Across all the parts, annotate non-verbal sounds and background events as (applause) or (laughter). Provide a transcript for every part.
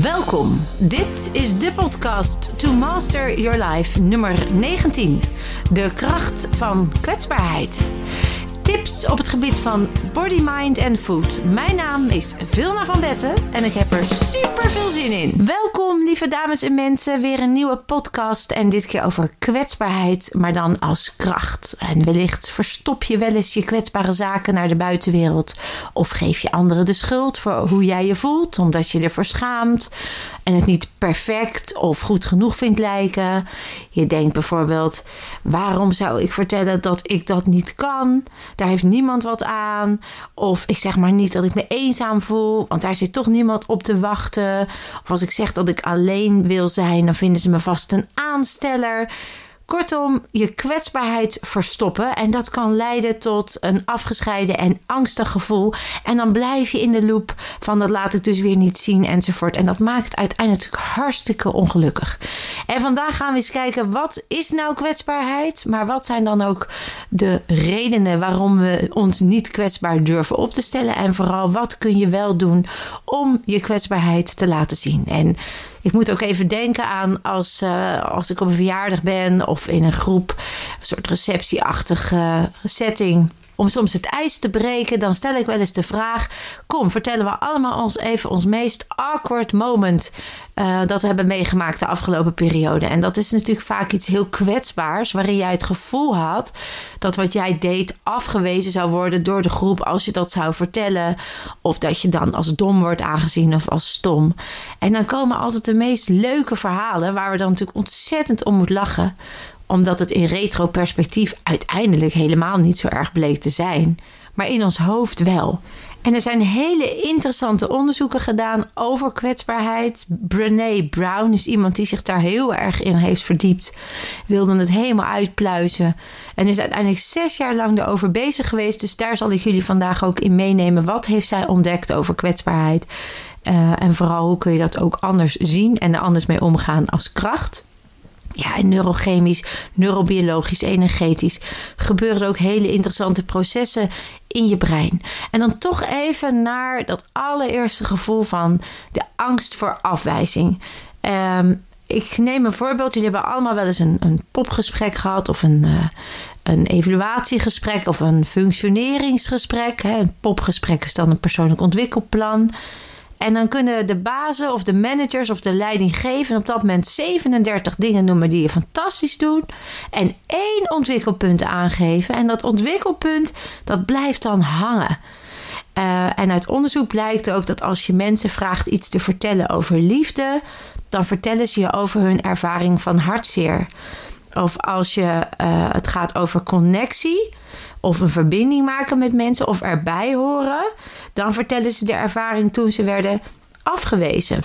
Welkom. Dit is de podcast To Master Your Life nummer 19. De kracht van kwetsbaarheid. Tips op het gebied van body, mind en food. Mijn naam is Vilna van Betten en ik heb er super veel zin in. Welkom lieve dames en mensen, weer een nieuwe podcast en dit keer over kwetsbaarheid, maar dan als kracht. En wellicht verstop je wel eens je kwetsbare zaken naar de buitenwereld of geef je anderen de schuld voor hoe jij je voelt, omdat je ervoor schaamt en het niet perfect of goed genoeg vindt lijken. Je denkt bijvoorbeeld: waarom zou ik vertellen dat ik dat niet kan? Daar heeft niemand wat aan. Of ik zeg maar niet dat ik me eenzaam voel, want daar zit toch niemand op te wachten. Of als ik zeg dat ik alleen wil zijn, dan vinden ze me vast een aansteller. Kortom, je kwetsbaarheid verstoppen. En dat kan leiden tot een afgescheiden en angstig gevoel. En dan blijf je in de loop van dat laat ik dus weer niet zien enzovoort. En dat maakt uiteindelijk hartstikke ongelukkig. En vandaag gaan we eens kijken, wat is nou kwetsbaarheid? Maar wat zijn dan ook de redenen waarom we ons niet kwetsbaar durven op te stellen? En vooral, wat kun je wel doen om je kwetsbaarheid te laten zien? En ik moet ook even denken aan als, uh, als ik op een verjaardag ben of in een groep, een soort receptieachtige setting om soms het ijs te breken, dan stel ik wel eens de vraag: Kom, vertellen we allemaal ons even ons meest awkward moment uh, dat we hebben meegemaakt de afgelopen periode. En dat is natuurlijk vaak iets heel kwetsbaars, waarin jij het gevoel had dat wat jij deed afgewezen zou worden door de groep als je dat zou vertellen. Of dat je dan als dom wordt aangezien of als stom. En dan komen altijd de meest leuke verhalen, waar we dan natuurlijk ontzettend om moeten lachen omdat het in retro-perspectief uiteindelijk helemaal niet zo erg bleek te zijn, maar in ons hoofd wel. En er zijn hele interessante onderzoeken gedaan over kwetsbaarheid. Brené Brown is iemand die zich daar heel erg in heeft verdiept. Wilde het helemaal uitpluizen. En is uiteindelijk zes jaar lang erover bezig geweest. Dus daar zal ik jullie vandaag ook in meenemen. Wat heeft zij ontdekt over kwetsbaarheid? Uh, en vooral hoe kun je dat ook anders zien en er anders mee omgaan als kracht. Ja, en neurochemisch, neurobiologisch, energetisch gebeuren ook hele interessante processen in je brein. En dan toch even naar dat allereerste gevoel van de angst voor afwijzing. Um, ik neem een voorbeeld. Jullie hebben allemaal wel eens een, een popgesprek gehad of een, uh, een evaluatiegesprek of een functioneringsgesprek. Hè. Een popgesprek is dan een persoonlijk ontwikkelplan. En dan kunnen de bazen of de managers of de leidinggevenden op dat moment 37 dingen noemen die je fantastisch doet. En één ontwikkelpunt aangeven. En dat ontwikkelpunt, dat blijft dan hangen. Uh, en uit onderzoek blijkt ook dat als je mensen vraagt iets te vertellen over liefde, dan vertellen ze je over hun ervaring van hartzeer. Of als je, uh, het gaat over connectie of een verbinding maken met mensen of erbij horen, dan vertellen ze de ervaring toen ze werden afgewezen.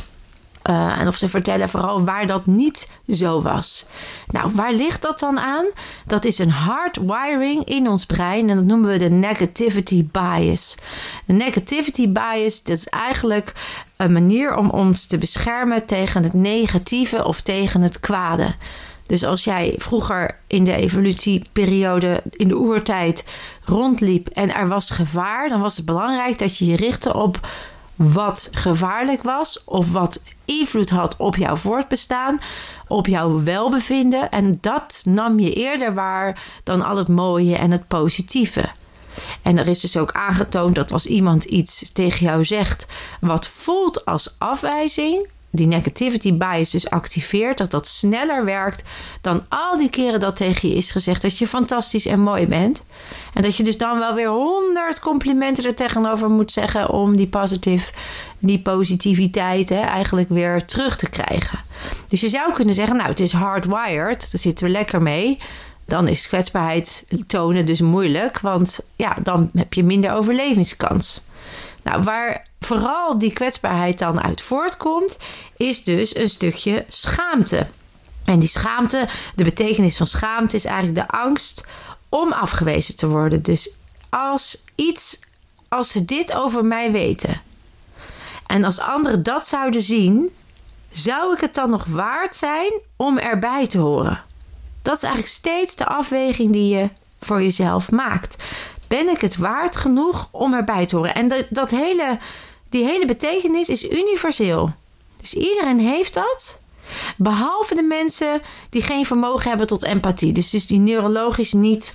Uh, en of ze vertellen vooral waar dat niet zo was. Nou, waar ligt dat dan aan? Dat is een hardwiring in ons brein en dat noemen we de negativity bias. De negativity bias dat is eigenlijk een manier om ons te beschermen tegen het negatieve of tegen het kwade. Dus als jij vroeger in de evolutieperiode, in de oertijd, rondliep en er was gevaar, dan was het belangrijk dat je je richtte op wat gevaarlijk was of wat invloed had op jouw voortbestaan, op jouw welbevinden. En dat nam je eerder waar dan al het mooie en het positieve. En er is dus ook aangetoond dat als iemand iets tegen jou zegt wat voelt als afwijzing, die negativity bias dus activeert, dat dat sneller werkt dan al die keren dat tegen je is gezegd dat je fantastisch en mooi bent. En dat je dus dan wel weer honderd complimenten er tegenover moet zeggen om die, positive, die positiviteit hè, eigenlijk weer terug te krijgen. Dus je zou kunnen zeggen, nou het is hardwired, daar zitten we lekker mee. Dan is kwetsbaarheid tonen dus moeilijk, want ja, dan heb je minder overlevingskans. Nou, waar vooral die kwetsbaarheid dan uit voortkomt, is dus een stukje schaamte. En die schaamte, de betekenis van schaamte is eigenlijk de angst om afgewezen te worden. Dus als iets, als ze dit over mij weten en als anderen dat zouden zien, zou ik het dan nog waard zijn om erbij te horen? Dat is eigenlijk steeds de afweging die je voor jezelf maakt. Ben ik het waard genoeg om erbij te horen? En dat, dat hele die hele betekenis is universeel. Dus iedereen heeft dat. Behalve de mensen die geen vermogen hebben tot empathie. Dus, dus die neurologisch niet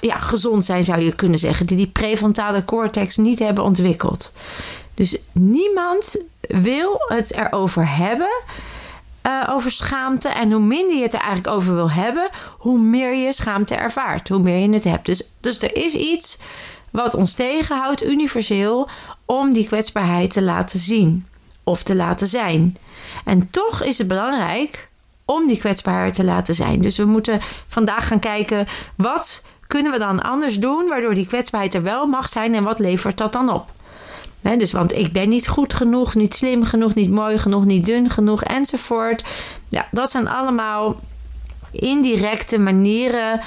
ja, gezond zijn, zou je kunnen zeggen. Die die prefrontale cortex niet hebben ontwikkeld. Dus niemand wil het erover hebben. Uh, over schaamte. En hoe minder je het er eigenlijk over wil hebben, hoe meer je schaamte ervaart. Hoe meer je het hebt. Dus, dus er is iets wat ons tegenhoudt, universeel, om die kwetsbaarheid te laten zien of te laten zijn. En toch is het belangrijk om die kwetsbaarheid te laten zijn. Dus we moeten vandaag gaan kijken wat kunnen we dan anders doen waardoor die kwetsbaarheid er wel mag zijn en wat levert dat dan op? Dus want ik ben niet goed genoeg, niet slim genoeg, niet mooi genoeg, niet dun genoeg enzovoort. Ja, dat zijn allemaal indirecte manieren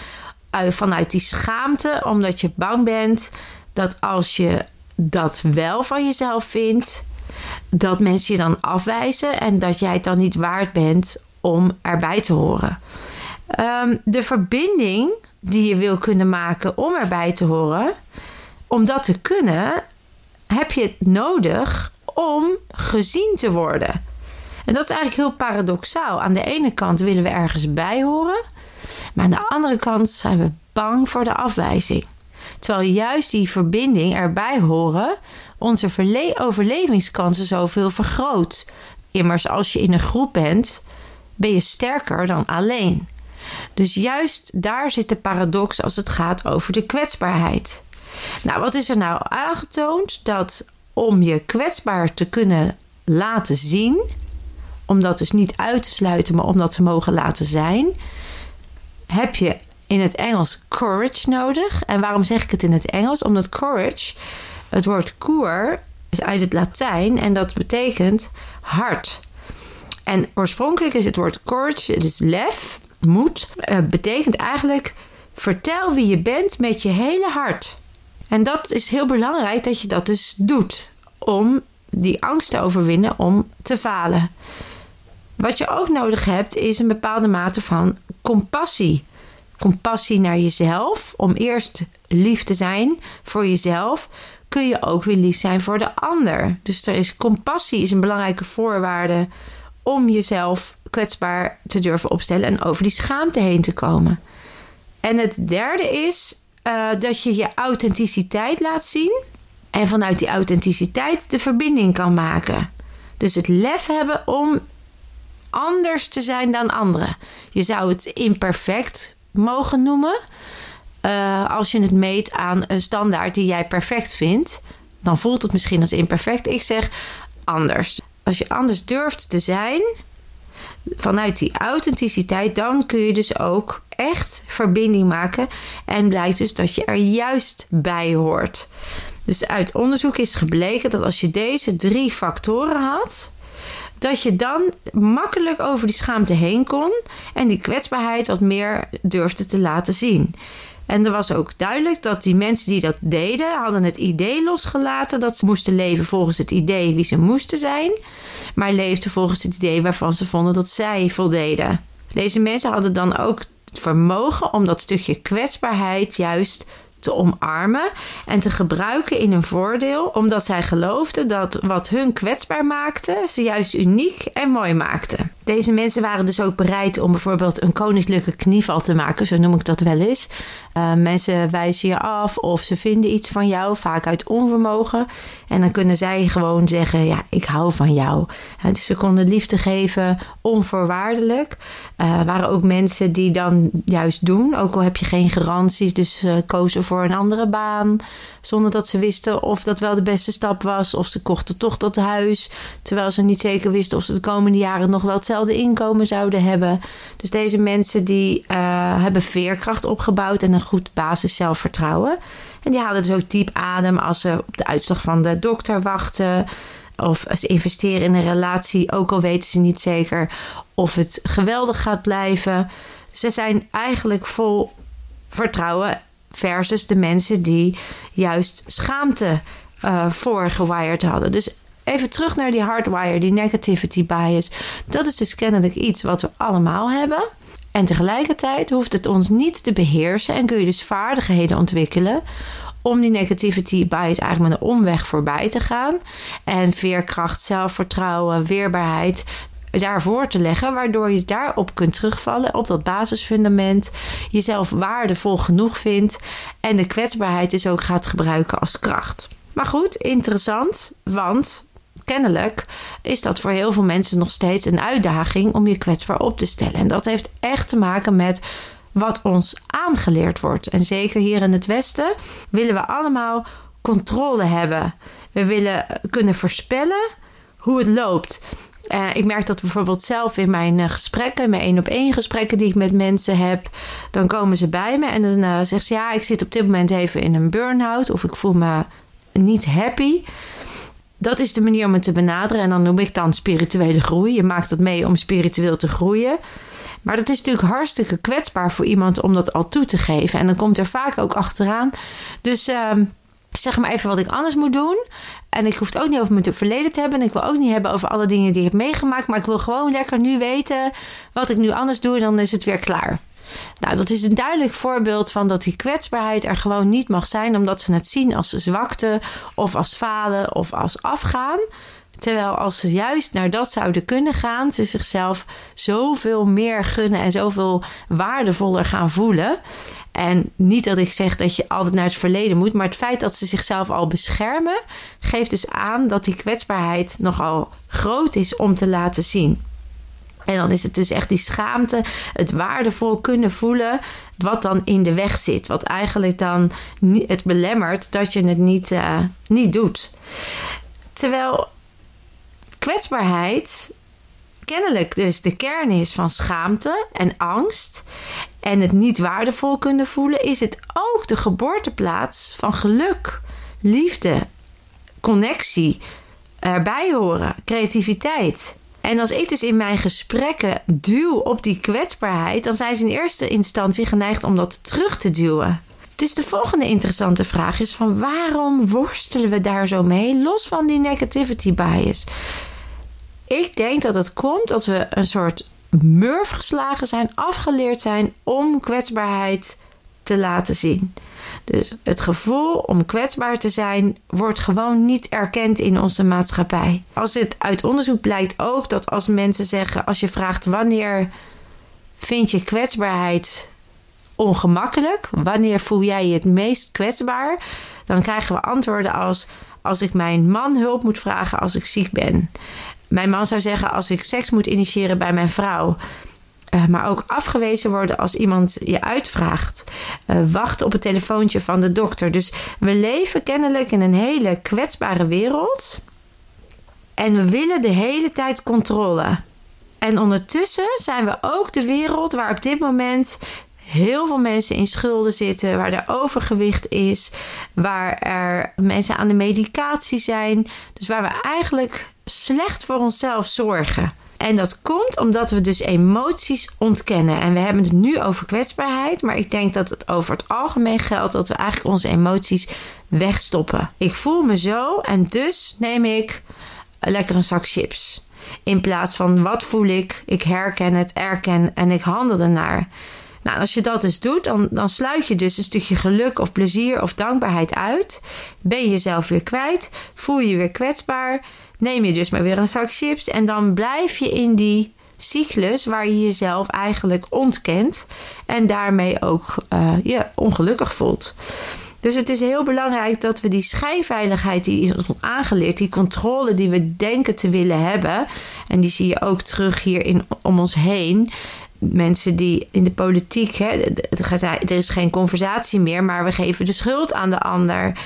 uh, vanuit die schaamte, omdat je bang bent dat als je dat wel van jezelf vindt, dat mensen je dan afwijzen en dat jij het dan niet waard bent om erbij te horen. Um, de verbinding die je wil kunnen maken om erbij te horen, om dat te kunnen, heb je het nodig om gezien te worden. En dat is eigenlijk heel paradoxaal. Aan de ene kant willen we ergens bij horen, maar aan de andere kant zijn we bang voor de afwijzing. Terwijl juist die verbinding erbij horen onze overlevingskansen zoveel vergroot. Immers, als je in een groep bent, ben je sterker dan alleen. Dus juist daar zit de paradox als het gaat over de kwetsbaarheid. Nou, wat is er nou aangetoond? Dat om je kwetsbaar te kunnen laten zien, om dat dus niet uit te sluiten, maar om dat te mogen laten zijn, heb je in het Engels courage nodig. En waarom zeg ik het in het Engels? Omdat courage, het woord cour, is uit het Latijn en dat betekent hart. En oorspronkelijk is het woord courage, het is lef, moed, uh, betekent eigenlijk vertel wie je bent met je hele hart. En dat is heel belangrijk dat je dat dus doet om die angst te overwinnen om te falen. Wat je ook nodig hebt is een bepaalde mate van compassie. Compassie naar jezelf, om eerst lief te zijn voor jezelf, kun je ook weer lief zijn voor de ander. Dus er is compassie is een belangrijke voorwaarde om jezelf kwetsbaar te durven opstellen en over die schaamte heen te komen. En het derde is uh, dat je je authenticiteit laat zien en vanuit die authenticiteit de verbinding kan maken. Dus het lef hebben om anders te zijn dan anderen. Je zou het imperfect mogen noemen. Uh, als je het meet aan een standaard die jij perfect vindt, dan voelt het misschien als imperfect. Ik zeg anders. Als je anders durft te zijn, vanuit die authenticiteit, dan kun je dus ook echt verbinding maken. En blijkt dus dat je er juist bij hoort. Dus uit onderzoek is gebleken dat als je deze drie factoren had, dat je dan makkelijk over die schaamte heen kon en die kwetsbaarheid wat meer durfde te laten zien. En er was ook duidelijk dat die mensen die dat deden, hadden het idee losgelaten dat ze moesten leven volgens het idee wie ze moesten zijn, maar leefden volgens het idee waarvan ze vonden dat zij voldeden. Deze mensen hadden dan ook het vermogen om dat stukje kwetsbaarheid juist te omarmen en te gebruiken in hun voordeel, omdat zij geloofden dat wat hun kwetsbaar maakte ze juist uniek en mooi maakte. Deze mensen waren dus ook bereid om bijvoorbeeld een koninklijke knieval te maken, zo noem ik dat wel eens. Uh, mensen wijzen je af of ze vinden iets van jou, vaak uit onvermogen. En dan kunnen zij gewoon zeggen: Ja, ik hou van jou. dus ze konden liefde geven onvoorwaardelijk. Uh, waren ook mensen die dan juist doen, ook al heb je geen garanties, dus uh, kozen voor een andere baan. Zonder dat ze wisten of dat wel de beste stap was. Of ze kochten toch dat huis. Terwijl ze niet zeker wisten of ze de komende jaren nog wel hetzelfde inkomen zouden hebben. Dus deze mensen die uh, hebben veerkracht opgebouwd en een goed basis zelfvertrouwen. En die halen dus ook diep adem als ze op de uitslag van de dokter wachten. Of ze investeren in een relatie, ook al weten ze niet zeker of het geweldig gaat blijven. Ze zijn eigenlijk vol vertrouwen versus de mensen die juist schaamte uh, voor hadden. Dus even terug naar die hardwire, die negativity bias. Dat is dus kennelijk iets wat we allemaal hebben. En tegelijkertijd hoeft het ons niet te beheersen en kun je dus vaardigheden ontwikkelen om die negativity bias eigenlijk met een omweg voorbij te gaan. En veerkracht, zelfvertrouwen, weerbaarheid daarvoor te leggen, waardoor je daarop kunt terugvallen, op dat basisfundament, jezelf waardevol genoeg vindt en de kwetsbaarheid dus ook gaat gebruiken als kracht. Maar goed, interessant, want kennelijk is dat voor heel veel mensen nog steeds een uitdaging om je kwetsbaar op te stellen. En dat heeft echt te maken met wat ons aangeleerd wordt. En zeker hier in het Westen willen we allemaal controle hebben. We willen kunnen voorspellen hoe het loopt. Uh, ik merk dat bijvoorbeeld zelf in mijn uh, gesprekken, mijn één op één gesprekken die ik met mensen heb, dan komen ze bij me en dan uh, zegt ze ja, ik zit op dit moment even in een burn-out of ik voel me niet happy. Dat is de manier om het te benaderen en dan noem ik dan spirituele groei. Je maakt dat mee om spiritueel te groeien. Maar dat is natuurlijk hartstikke kwetsbaar voor iemand om dat al toe te geven. En dan komt er vaak ook achteraan. Dus ehm, zeg maar even wat ik anders moet doen. En ik hoef het ook niet over mijn verleden te hebben. En ik wil ook niet hebben over alle dingen die ik heb meegemaakt. Maar ik wil gewoon lekker nu weten wat ik nu anders doe. En dan is het weer klaar. Nou, dat is een duidelijk voorbeeld van dat die kwetsbaarheid er gewoon niet mag zijn, omdat ze het zien als zwakte of als falen of als afgaan. Terwijl als ze juist naar dat zouden kunnen gaan, ze zichzelf zoveel meer gunnen en zoveel waardevoller gaan voelen. En niet dat ik zeg dat je altijd naar het verleden moet, maar het feit dat ze zichzelf al beschermen, geeft dus aan dat die kwetsbaarheid nogal groot is om te laten zien. En dan is het dus echt die schaamte, het waardevol kunnen voelen, wat dan in de weg zit. Wat eigenlijk dan het belemmert dat je het niet, uh, niet doet. Terwijl kwetsbaarheid kennelijk dus de kern is van schaamte en angst en het niet waardevol kunnen voelen, is het ook de geboorteplaats van geluk, liefde, connectie, erbij horen, creativiteit. En als ik dus in mijn gesprekken duw op die kwetsbaarheid, dan zijn ze in eerste instantie geneigd om dat terug te duwen. Dus de volgende interessante vraag is van waarom worstelen we daar zo mee, los van die negativity bias? Ik denk dat het komt dat we een soort murf geslagen zijn, afgeleerd zijn om kwetsbaarheid te laten zien. Dus het gevoel om kwetsbaar te zijn wordt gewoon niet erkend in onze maatschappij. Als het uit onderzoek blijkt ook dat als mensen zeggen, als je vraagt wanneer vind je kwetsbaarheid ongemakkelijk, wanneer voel jij je het meest kwetsbaar, dan krijgen we antwoorden als als ik mijn man hulp moet vragen als ik ziek ben. Mijn man zou zeggen als ik seks moet initiëren bij mijn vrouw. Uh, maar ook afgewezen worden als iemand je uitvraagt. Uh, wachten op het telefoontje van de dokter. Dus we leven kennelijk in een hele kwetsbare wereld. En we willen de hele tijd controle. En ondertussen zijn we ook de wereld waar op dit moment heel veel mensen in schulden zitten, waar er overgewicht is, waar er mensen aan de medicatie zijn. Dus waar we eigenlijk slecht voor onszelf zorgen. En dat komt omdat we dus emoties ontkennen. En we hebben het nu over kwetsbaarheid, maar ik denk dat het over het algemeen geldt dat we eigenlijk onze emoties wegstoppen. Ik voel me zo en dus neem ik lekker een zak chips. In plaats van wat voel ik, ik herken het, erken en ik handel ernaar. Nou, als je dat dus doet, dan, sluit je dus een stukje geluk of plezier of dankbaarheid uit. Ben je jezelf weer kwijt, voel je weer kwetsbaar neem je dus maar weer een zak chips. En dan blijf je in die cyclus waar je jezelf eigenlijk ontkent. En daarmee ook uh, je ongelukkig voelt. Dus het is heel belangrijk dat we die schijnveiligheid die is ons aangeleerd, die controle die we denken te willen hebben, en die zie je ook terug hier in, om ons heen. Mensen die in de politiek, hè, er is geen conversatie meer, maar we geven de schuld aan de ander.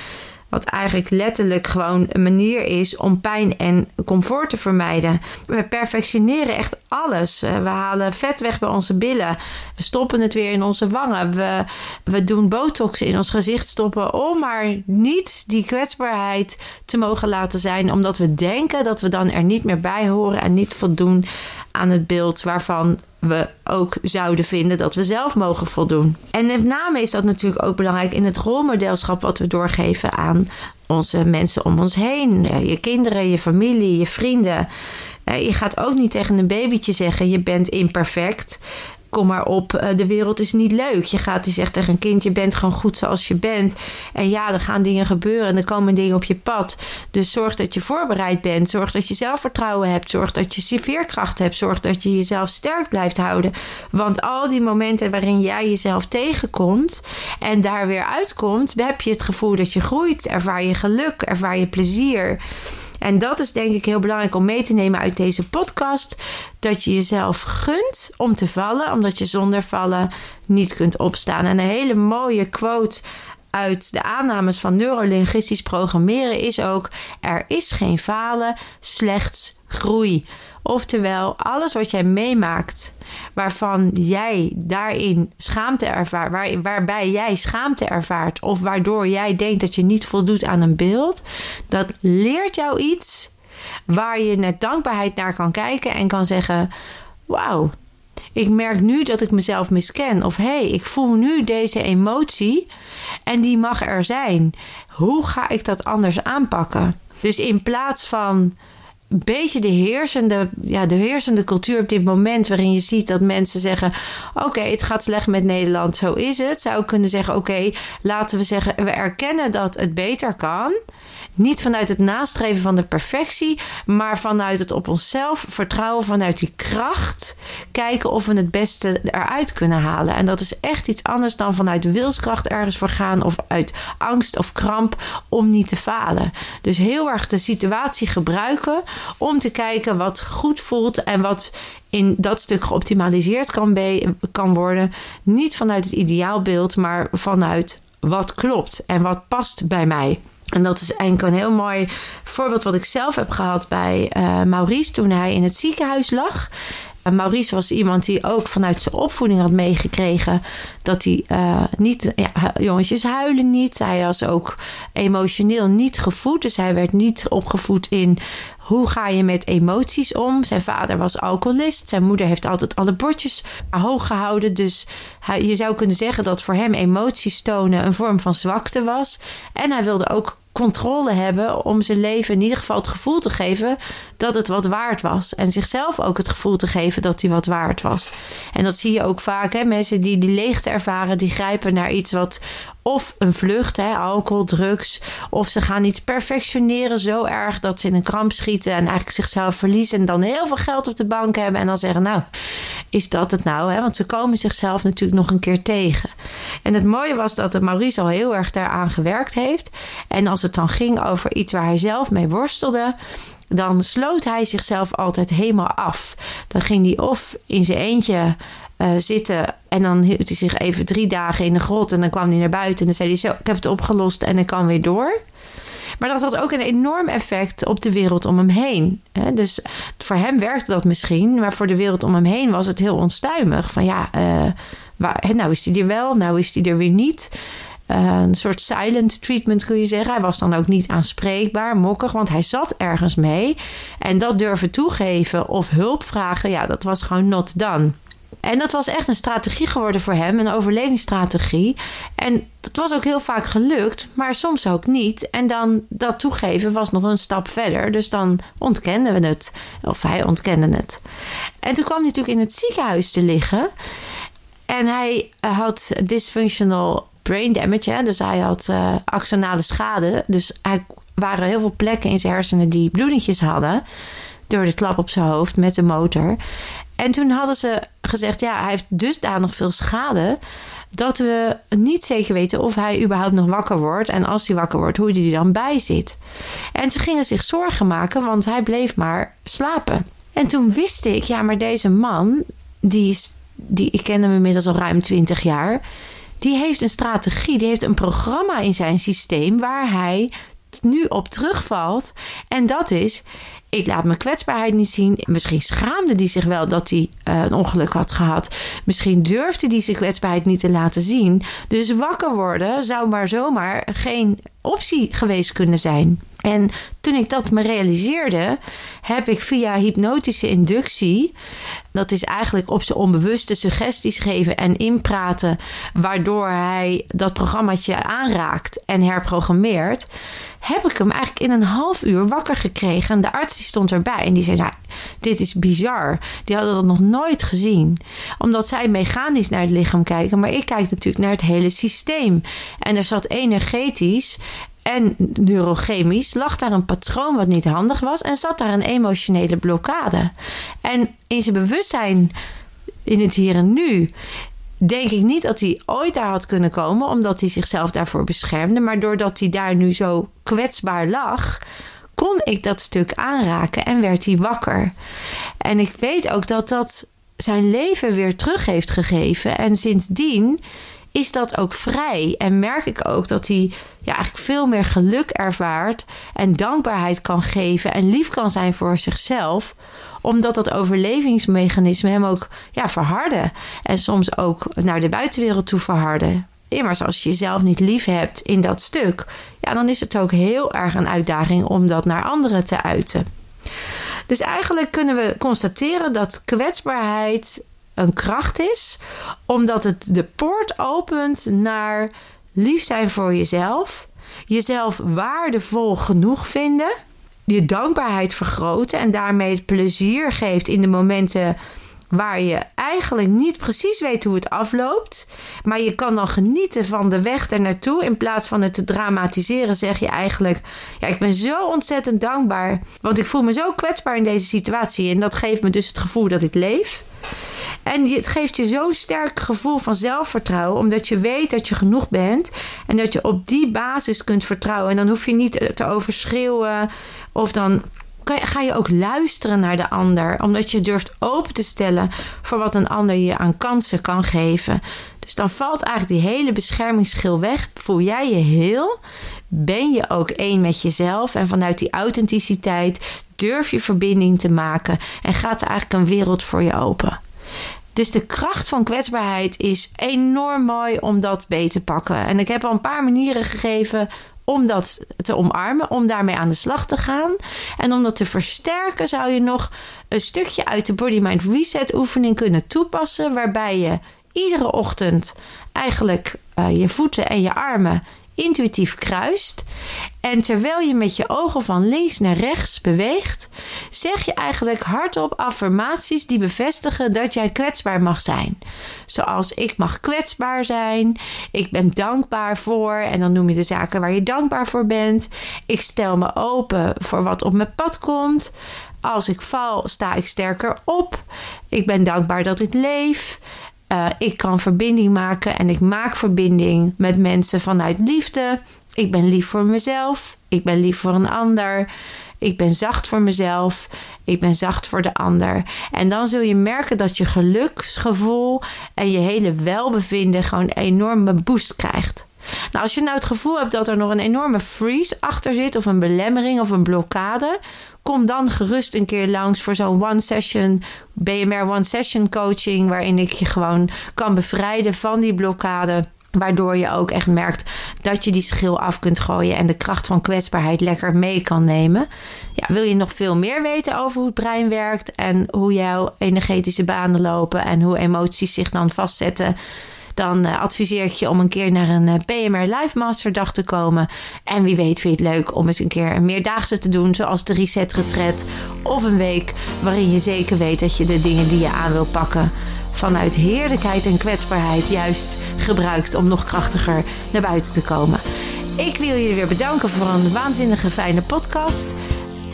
Wat eigenlijk letterlijk gewoon een manier is om pijn en comfort te vermijden. We perfectioneren echt alles. Eh, we halen vet weg bij onze billen. We stoppen het weer in onze wangen. We, we doen botox in ons gezicht stoppen om maar niet die kwetsbaarheid te mogen laten zijn. Omdat we denken dat we dan er niet meer bij horen en niet voldoen aan het beeld waarvan we ook zouden vinden dat we zelf mogen voldoen. En met name is dat natuurlijk ook belangrijk in het rolmodelschap wat we doorgeven aan onze mensen om ons heen. Je kinderen, je familie, je vrienden. Je gaat ook niet tegen een babytje zeggen: je bent imperfect. Kom maar op, eh, de wereld is niet leuk. Je gaat die zegt tegen een kind, je bent gewoon goed zoals je bent. En ja, er gaan dingen gebeuren en er komen dingen op je pad. Dus zorg dat je voorbereid bent. Zorg dat je zelfvertrouwen hebt. Zorg dat je veerkracht hebt. Zorg dat je jezelf sterk blijft houden. Want al die momenten waarin jij jezelf tegenkomt en daar weer uitkomt, heb je het gevoel dat je groeit. Ervaar je geluk, ervaar je plezier. En dat is denk ik heel belangrijk om mee te nemen uit deze podcast. Dat je jezelf gunt om te vallen, omdat je zonder vallen niet kunt opstaan. En een hele mooie quote uit de aannames van neurolinguistisch programmeren is ook: er is geen falen, slechts groei. Oftewel, alles wat jij meemaakt, waarvan jij daarin schaamte ervaart, waar, waarbij jij schaamte ervaart, of waardoor jij denkt dat je niet voldoet aan een beeld, dat leert jou iets waar je met dankbaarheid naar kan kijken en kan zeggen: Wauw, ik merk nu dat ik mezelf misken. Of hé, hey, ik voel nu deze emotie en die mag er zijn. Hoe ga ik dat anders aanpakken? Dus in plaats van een beetje de heersende, ja, de heersende cultuur op dit moment, waarin je ziet dat mensen zeggen: Oké, het gaat slecht met Nederland, zo is het. Zou kunnen zeggen: Oké, laten we zeggen, we erkennen dat het beter kan. Niet vanuit het nastreven van de perfectie, maar vanuit het op onszelf vertrouwen, vanuit die kracht. Kijken of we het beste eruit kunnen halen. En dat is echt iets anders dan vanuit wilskracht ergens voor gaan of uit angst of kramp om niet te falen. Dus heel erg de situatie gebruiken om te kijken wat goed voelt en wat in dat stuk geoptimaliseerd kan, kan worden. Niet vanuit het ideaalbeeld, maar vanuit wat klopt en wat past bij mij. En dat is eigenlijk een heel mooi voorbeeld wat ik zelf heb gehad bij uh, Maurice toen hij in het ziekenhuis lag. Maurice was iemand die ook vanuit zijn opvoeding had meegekregen dat hij uh, niet, ja, jongetjes huilen niet. Hij was ook emotioneel niet gevoed. Dus hij werd niet opgevoed in hoe ga je met emoties om? Zijn vader was alcoholist. Zijn moeder heeft altijd alle bordjes hoog gehouden. Dus hij, je zou kunnen zeggen dat voor hem emoties tonen een vorm van zwakte was. En hij wilde ook controle hebben om zijn leven in ieder geval het gevoel te geven dat het wat waard was. En zichzelf ook het gevoel te geven dat hij wat waard was. En dat zie je ook vaak. Hè? Mensen die die leegte ervaren, die grijpen naar iets wat of een vlucht, hè, alcohol, drugs. Of ze gaan iets perfectioneren zo erg dat ze in een kramp schieten en eigenlijk zichzelf verliezen. En dan heel veel geld op de bank hebben. En dan zeggen, nou, is dat het nou? Hè? Want ze komen zichzelf natuurlijk nog een keer tegen. En het mooie was dat Maurice al heel erg daaraan gewerkt heeft. En als het dan ging over iets waar hij zelf mee worstelde dan sloot hij zichzelf altijd helemaal af. Dan ging hij of in zijn eentje uh, zitten. En dan hield hij zich even drie dagen in de grot. En dan kwam hij naar buiten. En dan zei hij zo, ik heb het opgelost en ik kan weer door. Maar dat had ook een enorm effect op de wereld om hem heen. Dus voor hem werkte dat misschien. Maar voor de wereld om hem heen was het heel onstuimig. Van ja, uh, waar, nou is hij er wel, nou is hij er weer niet. Uh, een soort silent treatment kun je zeggen. Hij was dan ook niet aanspreekbaar, mokkig, want hij zat ergens mee. En dat durven toegeven of hulp vragen, ja, dat was gewoon not done. En dat was echt een strategie geworden voor hem, een overlevingsstrategie. En dat was ook heel vaak gelukt, maar soms ook niet. En dan dat toegeven was nog een stap verder. Dus dan ontkenden we het, of hij ontkende het. En toen kwam hij natuurlijk in het ziekenhuis te liggen. En hij had dysfunctional brain damage, dus hij had uh, axonale schade. Dus er waren heel veel plekken in zijn hersenen die bloedingjes hadden door de klap op zijn hoofd met de motor. En toen hadden ze gezegd, ja, hij heeft dusdanig veel schade dat we niet zeker weten of hij überhaupt nog wakker wordt. En als hij wakker wordt, hoe hij er dan bij zit. En ze gingen zich zorgen maken, want hij bleef maar slapen. En toen wist ik, ja, maar deze man, die, die ik ken hem inmiddels al ruim 20 jaar. Die heeft een strategie, die heeft een programma in zijn systeem waar hij nu op terugvalt. En dat is: ik laat mijn kwetsbaarheid niet zien. Misschien schaamde hij zich wel dat hij uh, een ongeluk had gehad. Misschien durfde hij zijn kwetsbaarheid niet te laten zien. Dus wakker worden zou maar zomaar geen optie geweest kunnen zijn. En toen ik dat me realiseerde, heb ik via hypnotische inductie, dat is eigenlijk op zijn onbewuste suggesties geven en inpraten, waardoor hij dat programmaatje aanraakt en herprogrammeert, heb ik hem eigenlijk in een half uur wakker gekregen. De arts die stond erbij en die zei: Nou, dit is bizar. Die hadden dat nog nooit gezien. Omdat zij mechanisch naar het lichaam kijken, maar ik kijk natuurlijk naar het hele systeem. En er zat energetisch en neurochemisch lag daar een patroon wat niet handig was en zat daar een emotionele blokkade. En in zijn bewustzijn in het hier en nu denk ik niet dat hij ooit daar had kunnen komen, omdat hij zichzelf daarvoor beschermde. Maar doordat hij daar nu zo kwetsbaar lag, kon ik dat stuk aanraken en werd hij wakker. En ik weet ook dat dat zijn leven weer terug heeft gegeven. En sindsdien is dat ook vrij. En merk ik ook dat hij ja, eigenlijk veel meer geluk ervaart en dankbaarheid kan geven en lief kan zijn voor zichzelf omdat dat overlevingsmechanisme hem ook ja, verharden. En soms ook naar de buitenwereld toe verharden. Immers, als je jezelf niet lief hebt in dat stuk, ja, dan is het ook heel erg een uitdaging om dat naar anderen te uiten. Dus eigenlijk kunnen we constateren dat kwetsbaarheid een kracht is, omdat het de poort opent naar lief zijn voor jezelf, jezelf waardevol genoeg vinden je dankbaarheid vergroten en daarmee het plezier geeft in de momenten waar je eigenlijk niet precies weet hoe het afloopt. Maar je kan dan genieten van de weg er naartoe. In plaats van het te dramatiseren, zeg je eigenlijk: Ja, ik ben zo ontzettend dankbaar. Want ik voel me zo kwetsbaar in deze situatie. En dat geeft me dus het gevoel dat ik leef. En het geeft je zo'n sterk gevoel van zelfvertrouwen, omdat je weet dat je genoeg bent en dat je op die basis kunt vertrouwen. En dan hoef je niet te overschreeuwen of dan ga je ook luisteren naar de ander, omdat je durft open te stellen voor wat een ander je aan kansen kan geven. Dus dan valt eigenlijk die hele beschermingsschil weg. Voel jij je heel? Ben je ook één met jezelf? En vanuit die authenticiteit durf je verbinding te maken en gaat er eigenlijk een wereld voor je open. Dus de kracht van kwetsbaarheid is enorm mooi om dat beter te pakken. En ik heb al een paar manieren gegeven om dat te omarmen, om daarmee aan de slag te gaan. En om dat te versterken, zou je nog een stukje uit de Body Mind Reset oefening kunnen toepassen, waarbij je iedere ochtend eigenlijk uh, je voeten en je armen intuïtief kruist. En terwijl je met je ogen van links naar rechts beweegt, zeg je eigenlijk hardop affirmaties die bevestigen dat jij kwetsbaar mag zijn. Zoals ik mag kwetsbaar zijn, ik ben dankbaar voor, en dan noem je de zaken waar je dankbaar voor bent. Ik stel me open voor wat op mijn pad komt. Als ik val, sta ik sterker op. Ik ben dankbaar dat ik leef. Uh, ik kan verbinding maken en ik maak verbinding met mensen vanuit liefde. Ik ben lief voor mezelf. Ik ben lief voor een ander. Ik ben zacht voor mezelf. Ik ben zacht voor de ander. En dan zul je merken dat je geluksgevoel en je hele welbevinden gewoon een enorme boost krijgt. Nou, als je nou het gevoel hebt dat er nog een enorme freeze achter zit, of een belemmering of een blokkade, kom dan gerust een keer langs voor zo'n one session, BMR one session coaching, waarin ik je gewoon kan bevrijden van die blokkade. Waardoor je ook echt merkt dat je die schil af kunt gooien en de kracht van kwetsbaarheid lekker mee kan nemen. Ja, wil je nog veel meer weten over hoe het brein werkt en hoe jouw energetische banen lopen en hoe emoties zich dan vastzetten? Dan uh, adviseer ik je om een keer naar een eh, PMR Live Masterdag te komen. En wie weet vind je het leuk om eens een keer een meerdaagse te doen, zoals de Reset Retreat. Of een week waarin je zeker weet dat je de dingen die je aan wil pakken vanuit heerlijkheid en kwetsbaarheid juist gebruikt om nog krachtiger naar buiten te komen. Ik wil jullie weer bedanken voor een waanzinnige fijne podcast.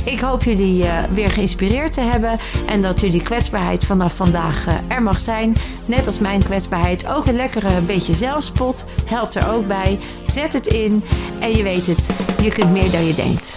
(laughs) Ik hoop jullie uh, weer geïnspireerd te hebben en dat jullie kwetsbaarheid vanaf vandaag uh, er mag zijn. Net als mijn kwetsbaarheid. Ook een lekkere beetje zelfspot helpt er ook bij. Zet het in en je weet het, je kunt meer dan je denkt.